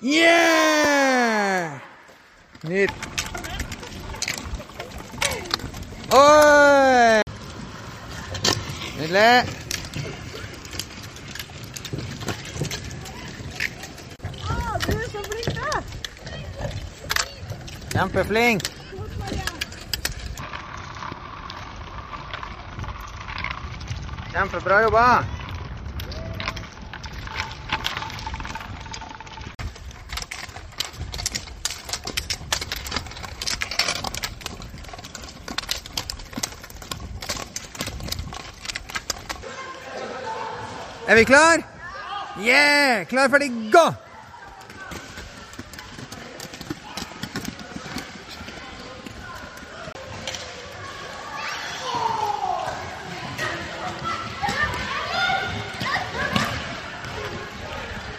Yeah! Nyt. Oi! Nydelig. Du er så flink, da! Kjempeflink. Kjempebra jobba. Er vi klar? Yeah! Klar, ferdig, gå!